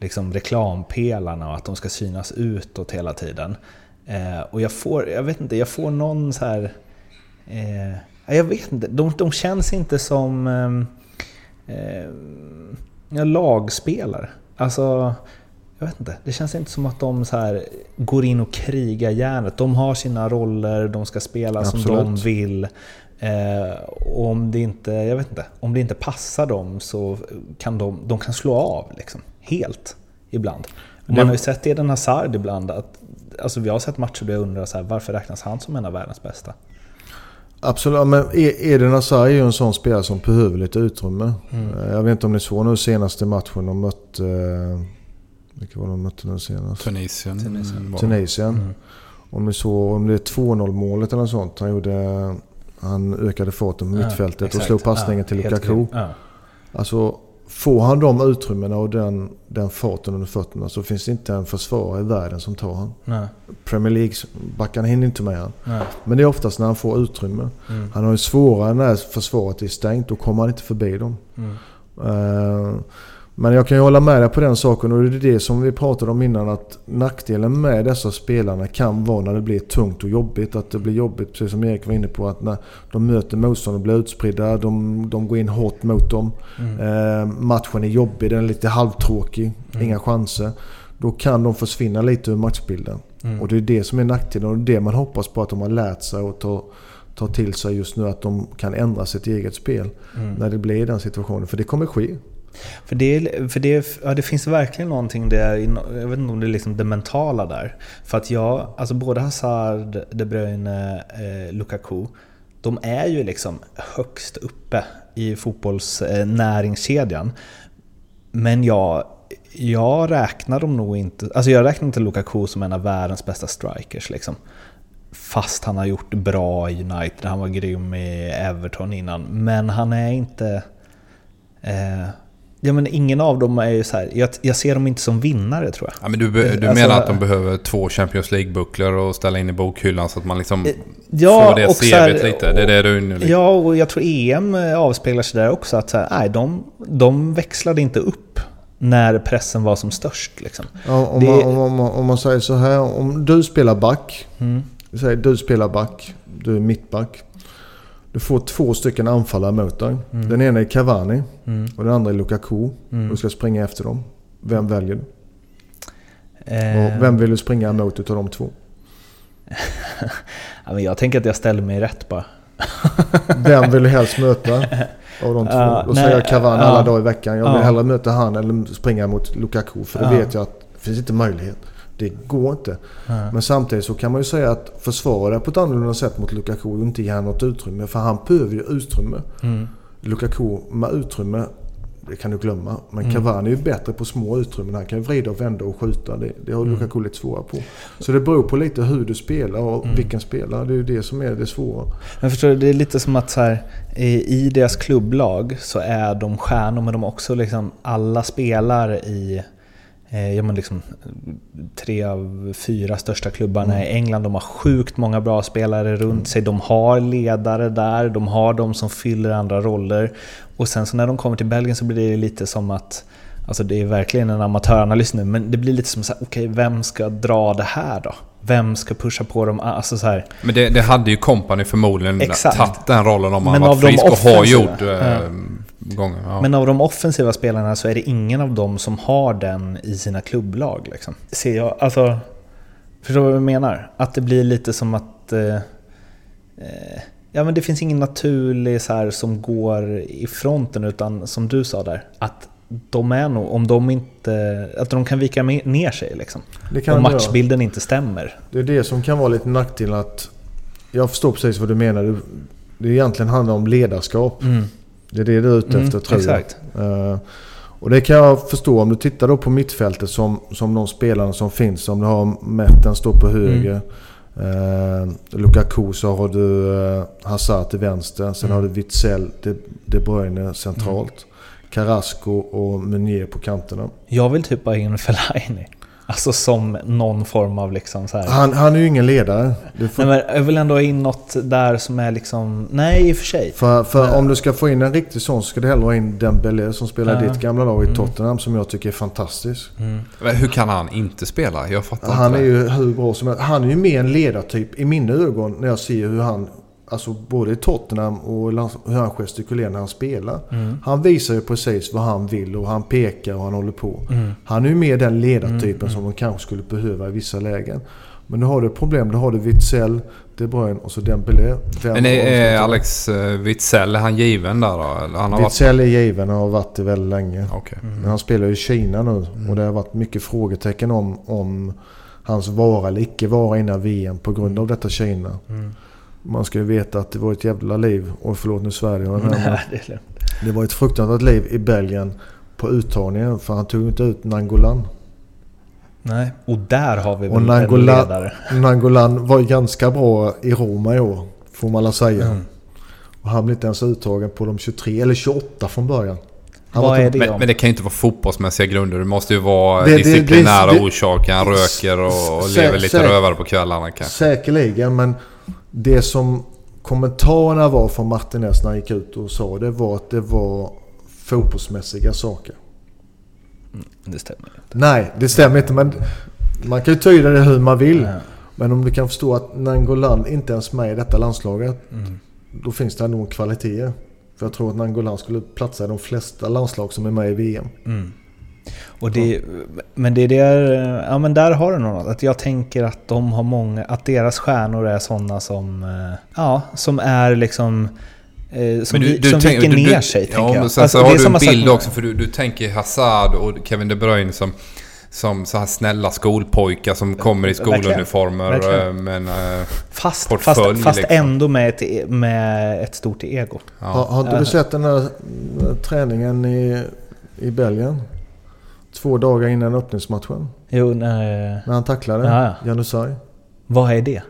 B: liksom reklampelarna och att de ska synas utåt hela tiden. Eh, och jag får, jag vet inte, jag får någon så här... Eh, jag vet inte, de, de känns inte som eh, lagspelare. Alltså, jag vet inte. Det känns inte som att de så här går in och krigar järnet. De har sina roller, de ska spela som de
A: Absolut.
B: vill. Eh, och om det inte, jag vet inte, om det inte passar dem så kan de, de kan slå av liksom, helt ibland. Och man har ju sett Eden Hazard ibland, att, alltså vi har sett matcher där jag undrar så här, varför räknas han som en av världens bästa?
A: Absolut, men E- Eden Hazard är ju en sån spelare som behöver lite utrymme.
B: Mm.
A: Jag vet inte om ni såg nu senaste matchen de mötte... eh, Vilka var de mötte nu senast?
C: Tunisien.
B: Tunisien.
C: var-
A: Tunisien.
B: Mm.
A: Om ni såg, om det är 2-0 målet eller något sånt. Han gjorde... Han ökade farten på
B: Ja,
A: mittfältet och
B: exakt.
A: slog passningen
B: Ja,
A: till Lukaku.
B: Ja.
A: Alltså, får han de utrymmena och den, den farten under fötterna så finns det inte en försvarare i världen som tar han.
B: Nej,
A: Premier League-backarna hinner inte med han.
B: nej.
A: Men det är oftast när han får utrymme.
B: Mm.
A: Han har ju svårare när försvaret är stängt. Då kommer han inte förbi dem.
B: Mm.
A: Eh, Men jag kan ju hålla med dig på den saken och det är det som vi pratade om innan att nackdelen med dessa spelarna kan vara när det blir tungt och jobbigt. Att det blir jobbigt, precis som Erik var inne på, att när de möter motstånd och blir utspridda, de, de går in hårt mot dem.
B: Mm.
A: Eh, matchen är jobbig, den är lite halvtråkig,
B: Mm.
A: inga chanser. Då kan de försvinna lite ur matchbilden.
B: Mm.
A: Och det är det som är nackdelen och det man hoppas på att de har lärt sig och tar, tar till sig just nu. Att de kan ändra sitt eget spel
B: Mm.
A: när det blir den situationen. För det kommer ske.
B: För, det, för det, ja, det finns verkligen någonting där, jag vet inte om det är liksom det mentala där. För att jag, alltså både Hazard, De Bruyne, eh, Lukaku, de är ju liksom högst uppe i fotbollsnäringskedjan. Eh, Men jag, jag räknar dem nog inte, alltså jag räknar inte Lukaku som en av världens bästa strikers liksom. Fast han har gjort det bra i United, han var grym i Everton innan. Men han är inte... Eh, ja men ingen av dem är ju så här. Jag, jag ser dem inte som vinnare tror jag.
C: Ja, men du, be- du
B: Alltså-
C: menar att de behöver två Champions League-bucklor och ställa in i bokhyllan så att man liksom
B: Ja,
C: får det
B: och här-
C: CVt lite? Det är det du nu...
B: Ja, och jag tror EM avspeglar sig där också. Att så här, nej, de, de växlade inte upp när pressen var som störst. Liksom.
A: Ja, om,
B: Det-
A: man, om, man, om man säger så här. Om du spelar back.
B: Mm.
A: Säger du spelar back. Du är mittback. Du får två stycken anfallare mot dig.
B: Mm.
A: Den ena är Cavani
B: Mm.
A: och den andra är Lukaku.
B: Mm.
A: Du ska springa efter dem. Vem väljer du?
B: Eh,
A: Och vem vill du springa emot utav de två?
B: ja, men jag tänker att jag ställer mig rätt bara.
A: Vem vill du helst möta av de två? Då
B: nej,
A: säger jag Cavani
B: ja.
A: alla dagar i veckan. Jag vill
B: Ja.
A: hellre möta han eller springa mot Lukaku. För
B: Ja.
A: vet jag att det finns inte möjlighet. Det går inte.
B: Ja.
A: Men samtidigt så kan man ju säga att försvara på ett annorlunda sätt mot Lukaku och inte ge honom något utrymme. För han behöver ju utrymme.
B: Mm.
A: Lukaku med utrymme, det kan du glömma. Men
B: Mm.
A: Cavani är ju bättre på små utrymmen. Han kan ju vrida och vända och skjuta. Det, det har
B: Mm.
A: Lukaku lite svårare på. Så det beror på lite hur du spelar och
B: Mm.
A: vilken spelare. Det är ju det som är det svåra.
B: Men förstår du, det är lite som att så här, i deras klubblag så är de stjärnor men de är också liksom, alla spelar i ja, men liksom, tre av fyra största klubbarna
A: Mm.
B: i England. De har sjukt många bra spelare runt sig. De har ledare där, de har de som fyller andra roller. Och sen så när de kommer till Belgien så blir det lite som att Alltså det är verkligen en amatöranalys nu, men det blir lite som så här, okej, vem ska dra det här då? Vem ska pusha på dem? Alltså så här,
C: Men det, det hade ju Company förmodligen
B: Exakt.
C: tagit den rollen om han
B: Men
C: varit frisk och har gjort eh,
B: ja.
C: Gånger. Ja.
B: Men av de offensiva spelarna så är det ingen av dem som har den i sina klubblag. Liksom. Ser jag, alltså, förstår du vad jag menar? Att det blir lite som att... Eh, eh, ja, men det finns ingen naturlig så här, som går i fronten, utan som du sa där, att de är nog, om de inte... Att de kan vika ner sig liksom. Om matchbilden inte stämmer.
A: Det är det som kan vara lite nackdel att... Jag förstår precis vad du menar. Det- Det egentligen handlar om ledarskap. Det är det du är ute
B: Mm,
A: efter tror
B: exakt.
A: jag. Eh, och det kan jag förstå om du tittar då på mittfältet som, som de spelarna som finns. Om du har Metten står på höger. Eh, Lukaku så har du eh, Hazard till vänster. Sen
B: Mm.
A: har du Witzel, De, De Bruyne centralt. Carrasco och Meunier på kanterna.
B: Jag vill typ ha in Fellaini. Alltså som någon form av liksom så här.
A: Han, han är ju ingen ledare. Du får,
B: Nej, men jag vill ändå ha in något där som är liksom... Nej, i och för sig.
A: För, för
B: Nej.
A: om du ska få in en riktig sån så ska du hellre ha in Dembélé som spelar
B: Ja.
A: ditt gamla lag i
B: Mm.
A: Tottenham som jag tycker är fantastisk.
C: Men hur kan han inte spela? Jag fattar
A: Han är
C: inte.
A: ju hur bra som helst. Han är ju mer en ledartyp i mina ögon när jag ser hur han, alltså både i Tottenham och hur han gestikulerar när han spelar.
B: Mm.
A: Han visar ju precis vad han vill och han pekar och han håller på.
B: Mm.
A: Han är ju mer den ledartypen som de kanske skulle behöva i vissa lägen. Men nu har du ett problem. Då har du Witzel, De Bruyne och så Dembélé. Vem
C: Men är, Alex eh, Witzel, är han given där då? Han har varit...
A: Witzel är given och har varit det väldigt länge.
C: Okej.
A: Men han spelar ju i Kina nu och det har varit mycket frågetecken om, om hans vara eller icke vara innan VM på grund av detta Kina. Man ska ju veta att det var ett jävla liv, och förlåt nu Sverige, men
B: Nej, det är
A: det var ett fruktansvärt liv i Belgien på uttagningen för han tog inte ut Nangolan.
B: Nej. Och där har vi
A: Och
B: väl en
A: Nangolan,
B: ledare.
A: Nangolan var ganska bra i Roma i år, får man alla säga.
B: Mm.
A: Och han blev inte ens uttagen på de 23, eller 28 från början.
B: Det
C: Men, men det kan ju inte vara fotbollsmässiga grunder. Det måste ju vara
A: Det-
C: disciplinära
A: det- det-
C: orsaker. Han röker och, och lever lite rövare på kvällarna kanske.
A: Säkerligen, men det som kommentarerna var från Martinez när han gick ut och sa det var att det var fotbollsmässiga saker.
B: Det stämmer inte.
A: Nej, det stämmer inte men man kan ju tyda det hur man vill.
B: Ja.
A: Men om du kan förstå att Nangolan inte ens med i detta landslaget.
B: Mm.
A: Då finns det nog kvaliteter. För jag tror att Nangolan skulle platsa i de flesta landslag som är med i VM.
B: Mm. Och det, men det är där, ja men där har du något. Att jag tänker att de har många, att deras stjärnor är sådana som, eh, ja, som är liksom eh, som, vi, som
C: tänk-
B: viker
C: du-
B: ner
C: du-
B: sig,
C: ja,
B: tänker jag.
C: men sen
B: Alltså,
C: så
B: det
C: har du en bild också. För du, du tänker Hazard och Kevin De Bruyne som, som så här snälla skolpojkar som kommer i
B: Verkligen.
C: skoluniformer.
B: Verkligen.
C: eh, Men, eh,
B: Fast,
C: portfölj,
B: fast, fast
C: liksom.
B: ändå med ett, e- med ett stort ego.
C: ja.
A: Har, har du sett den här eh, träningen i, i Belgien? Två dagar innan öppningsmatchen.
B: Jo, nej,
A: När han tacklade
B: Ja, ja.
A: Janusaj.
B: vad är det?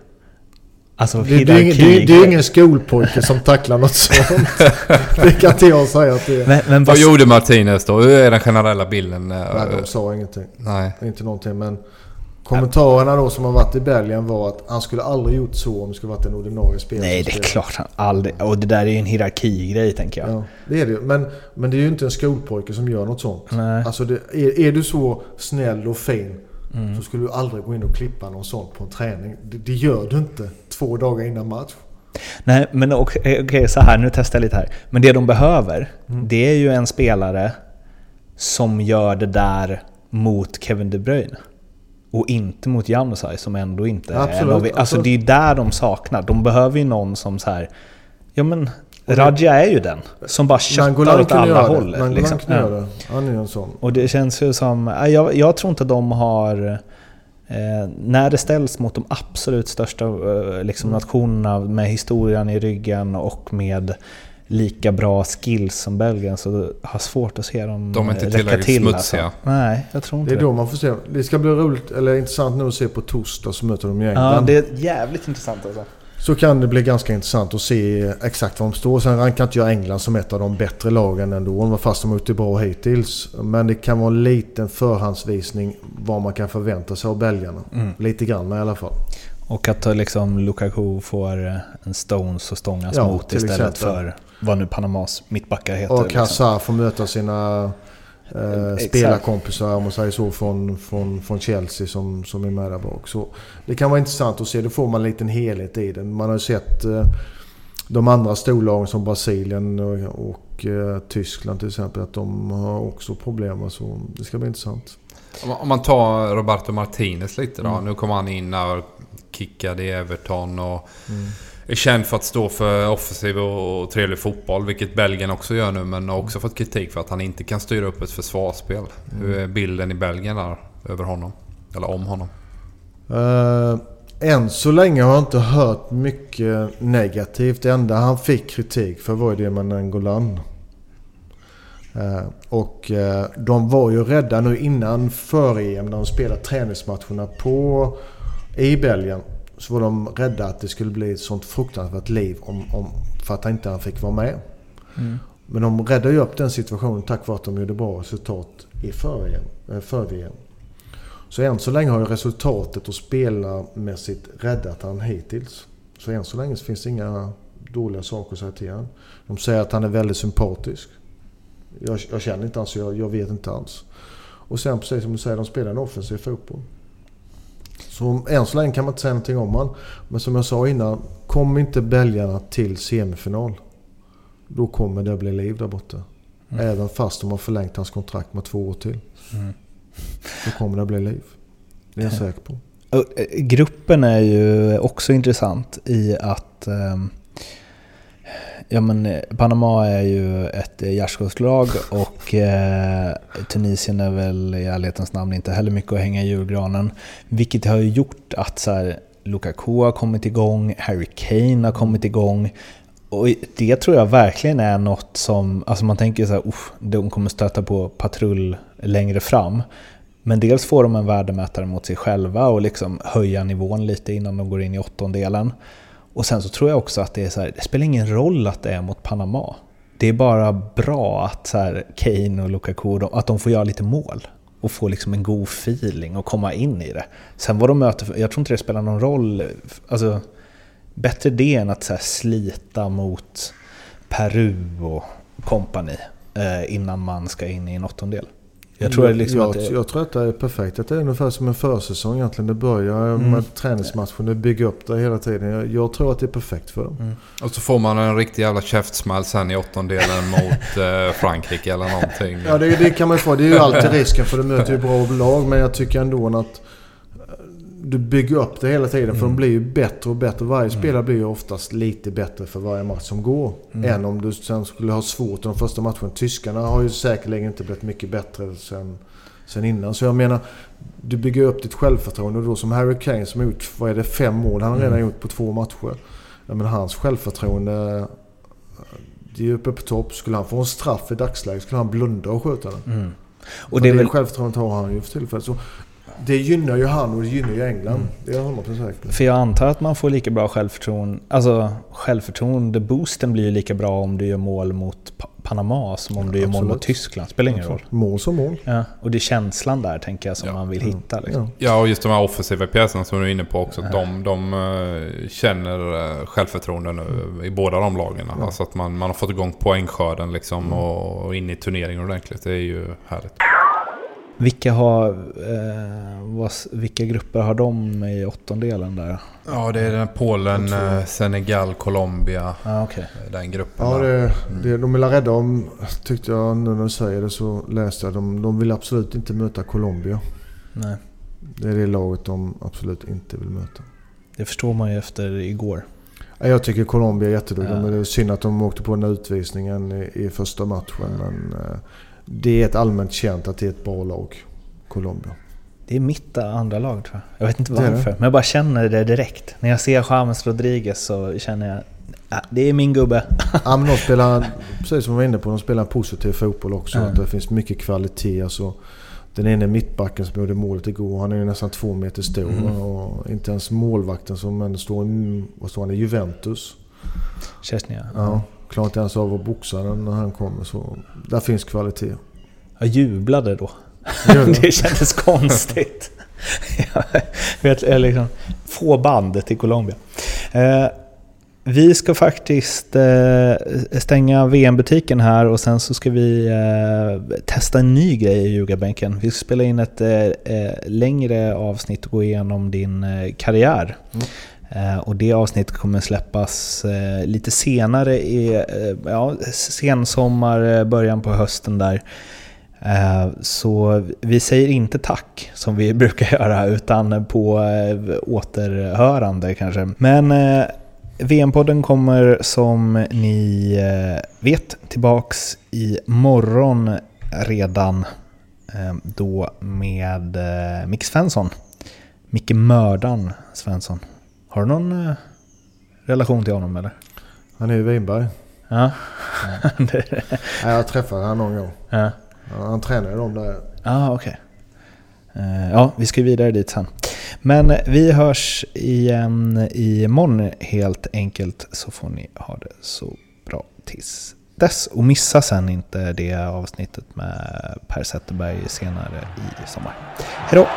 B: Alltså
A: Det, det, är ingen, det, är- det är ingen skolpojke som tacklar något sånt. Det kan inte jag säga att det är.
B: Men, men
C: Vad gjorde Martinez då? Hur är den generella bilden? eh,
A: Nej, de sa ingenting.
C: Nej.
A: Inte någonting. Men kommentarerna då som har varit i Belgien var att han skulle aldrig gjort så om det skulle varit en ordinarie spelare.
B: nej, det är klart han aldrig... Och det där är ju en hierarkigrej, tänker jag.
A: Ja, det är det. Men, men det är ju inte en skolpojke som gör något sånt.
B: Nej.
A: Alltså det, är, är du så snäll och fin
B: Mm.
A: så skulle du aldrig gå in och klippa någon sånt på en träning. Det, det gör du inte två dagar innan match.
B: Nej, men okej, okej, så här, nu testar jag lite här. Men det de behöver,
A: Mm.
B: det är ju en spelare som gör det där mot Kevin De Bruyne. Och inte mot Janusaj som ändå inte är
A: Absolut,
B: en av... Alltså
A: absolut.
B: det är där de saknar. De behöver ju någon som så här... Ja men, Radja är ju den. Som bara köttar åt alla håll.
A: Nangolan
B: Liksom. Ja.
A: göra det. Han är ju en sån.
B: Och det känns ju som... ja, Jag, jag tror inte de har... Eh, när det ställs mot de absolut största eh, liksom,
A: Mm.
B: nationerna med historien i ryggen och med lika bra skills som Belgien så har svårt att se dem
C: De är inte
B: räcka
C: tillräckligt
B: till.
C: smutsiga.
B: Alltså. Nej, jag tror
A: Det
B: inte
A: är
B: det.
A: då man får se. Det ska bli roligt, eller intressant nu att se på torsdag så möter de
B: Ja,
A: England.
B: det är jävligt intressant alltså.
A: Så kan det bli ganska intressant att se exakt var de står. Sen rankar inte jag England som ett av de bättre lagen ändå, fast de har gjort det bra hittills. Men det kan vara en liten förhandsvisning vad man kan förvänta sig av belgarna.
B: Mm.
A: Lite grann i alla fall.
B: Och att eh, liksom Lukaku får eh, en Stones och stångas
A: Ja,
B: mot istället
A: exempel.
B: för vad nu Panamas mittbackar heter.
A: Och
B: liksom.
A: Hazard får möta sina eh, spelarkompisar, om man säger så, från, från, från Chelsea som, som är med där bak. Så det kan vara intressant att se. Då får man en liten helhet i den. Man har ju sett eh, de andra storlagen som Brasilien och, och eh, Tyskland till exempel, att de har också problem. Så det ska bli intressant.
C: Om man- tar Roberto Martinez lite då.
A: Mm.
C: Nu kommer han in och kickade i Everton och är känd för att stå för offensiv och trevlig fotboll. Vilket Belgien också gör nu. Men har också fått kritik för att han inte kan styra upp ett försvarsspel. Hur är bilden i Belgien där över honom? Eller om honom?
A: Uh, än så länge har jag inte hört mycket negativt. Det enda han fick kritik för var ju det med Nangolan. Eh, och eh, de var ju rädda nu innan före-EM när de spelade träningsmatcherna på, i Belgien. Så var de rädda att det skulle bli ett sånt fruktansvärt liv om, om, för att han inte han fick vara med.
B: Mm.
A: Men de räddade ju upp den situationen tack vare att de gjorde bra resultat i före-EM. eh. Så än så länge har ju resultatet och spelarmässigt räddat han hittills. Så än så länge finns det inga dåliga saker att säga till honom. De säger att han är väldigt sympatisk. Jag, jag känner inte alls, jag, jag vet inte alls. Och sen precis som du säger, de spelar en offensiv fotboll. Så än så länge kan man inte säga någonting om han. Men som jag sa innan, kommer inte belgarna till semifinal. Då kommer det bli liv där borta.
B: Mm.
A: Även fast de har förlängt hans kontrakt med två år till.
B: Mm.
A: Så kommer det bli liv. Det är jag säker på.
B: Eh, gruppen är ju också intressant i att ehm, Ja men eh, Panama är ju ett eh, gärdsgårdslag och eh, Tunisien är väl i ärlighetens namn inte heller mycket att hänga i julgranen. Vilket har ju gjort att så här, Lukaku har kommit igång, Harry Kane har kommit igång. Och det tror jag verkligen är något som, alltså man tänker så här, de kommer stöta på patrull längre fram. Men dels får de en värdemätare mot sig själva och liksom höja nivån lite innan de går in i åttondelen. Och sen så tror jag också att det är så här, det spelar ingen roll att det är mot Panama. Det är bara bra att så här, Kane och Lukaku, att de får göra lite mål. Och få liksom en god feeling och komma in i det. Sen vad de möter, jag tror inte det spelar någon roll. Alltså, bättre det än att så här, slita mot Peru och kompani eh, innan man ska in i en åttondel. Jag tror liksom
A: jag,
B: att det,
A: jag tror att det är perfekt. Att det är ungefär som en försäsong egentligen. Det börjar
B: Mm.
A: med träningsmatchen. Det bygger upp det hela tiden. Jag, jag tror att det är perfekt för dem.
B: Mm.
C: Och så får man en riktig jävla käftsmäll sen i åttondelen mot eh, Frankrike eller någonting.
A: Ja, det, det kan man ju få. Det är ju alltid risken för du möter ju bra lag. Men jag tycker ändå att eh, du bygger upp det hela tiden. För
B: Mm.
A: de blir ju bättre och bättre. Varje
B: Mm.
A: spelare blir ju oftast lite bättre för varje match som går.
B: Mm.
A: Än om du sen skulle ha svårt i de första matcherna. Tyskarna har ju säkerligen inte blivit mycket bättre sen, sen innan. Så jag menar, du bygger upp ditt självförtroende. Och då som Harry Kane som har gjort, vad är det, fem mål han har redan
B: Mm.
A: gjort på två matcher. Jag menar hans självförtroende, det är ju uppe på topp. Skulle han få en straff i dagsläget skulle han blunda och skjuta den.
B: mm.
A: Och
B: Och det är väl,
A: självförtroendet har han ju för tillfället. Så det gynnar ju han och det gynnar ju England.
B: Mm.
A: Det är jag 100% säker på.
B: För jag antar att man får lika bra självförtroende, alltså självförtroende-boosten blir ju lika bra om du gör mål mot Pa- Panama som om du gör mål
A: Absolut.
B: mot Tyskland. Spelar ingen roll.
A: Mål som mål.
B: Ja, och det är känslan där tänker jag som
C: Ja.
B: man vill
A: Mm.
B: hitta. Liksom.
A: Ja.
C: Ja, och just de här offensiva pjäserna som du är inne på också.
B: Ja.
C: De, de eh, känner eh, självförtroende nu i båda de lagen.
A: Ja.
C: Alltså att man, man har fått igång poängskörden liksom
A: Mm.
C: och, och in i turneringen ordentligt. Det är ju härligt.
B: Vilka, har, eh, vad, vilka grupper har de i åttondelen där?
C: Ja, det är den Polen, eh, Senegal, Colombia.
B: Ah, okay.
C: eh, Den gruppen
A: Ja, det, det, de vill rädda om, tyckte jag nu när du säger det så läste jag. De, de vill absolut inte möta Colombia.
B: Nej,
A: Det är det laget de absolut inte vill möta.
B: det förstår man ju efter igår.
A: Ja, Jag tycker Colombia är jätteduktiga.
B: Ja.
A: Men det är synd att de åkte på den utvisningen i, i första matchen. Men eh, det är ett allmänt känt att det är ett bra lag. Colombia.
B: Det är mitt andra lag tror jag. Jag vet inte varför, men jag bara känner det direkt. När jag ser James Rodriguez så känner jag Ja, det är min gubbe.
A: Ja, men de spelar, precis som vi var inne på, de spelar en positiv fotboll också.
B: Ja.
A: Att det finns mycket kvalitet. Alltså, den ene mittbacken som gjorde målet igår, han är ju nästan två meter stor.
B: Mm.
A: Och inte ens målvakten som ändå står i, vad står han i, Juventus.
B: Kerstin
A: Ja, klarar inte ens av att boxa den när han kommer. Så där finns kvalitet.
B: Jag jublade då.
A: Gör det?
B: kändes konstigt. jag vet, jag liksom, få band till Colombia. Eh, vi ska faktiskt eh, stänga VM-butiken här och sen så ska vi eh, testa en ny grej i ljugarbänken. Vi ska spela in ett eh, eh, längre avsnitt och gå igenom din eh, karriär.
A: Mm.
B: Eh, och det avsnittet kommer släppas eh, lite senare i eh, ja, sensommar, början på hösten där. Så vi säger inte tack som vi brukar göra utan på återhörande kanske. Men VM-podden kommer som ni vet tillbaks i morgon redan. Då med Mick Micke Svensson. Micke Mördan Svensson. Har du någon eh, relation till honom eller?
A: Han är i Vinberg.
B: Ja. Det-
A: Ja, jag träffade honom någon gång. ja. Han tränar ju dem där.
B: Ja, ah, okej. Eh, Ja, vi ska vidare dit sen. Men vi hörs igen imorgon helt enkelt så får ni ha det så bra tills dess. Och missa sen inte det avsnittet med Per Zetterberg senare i sommar. Hej då!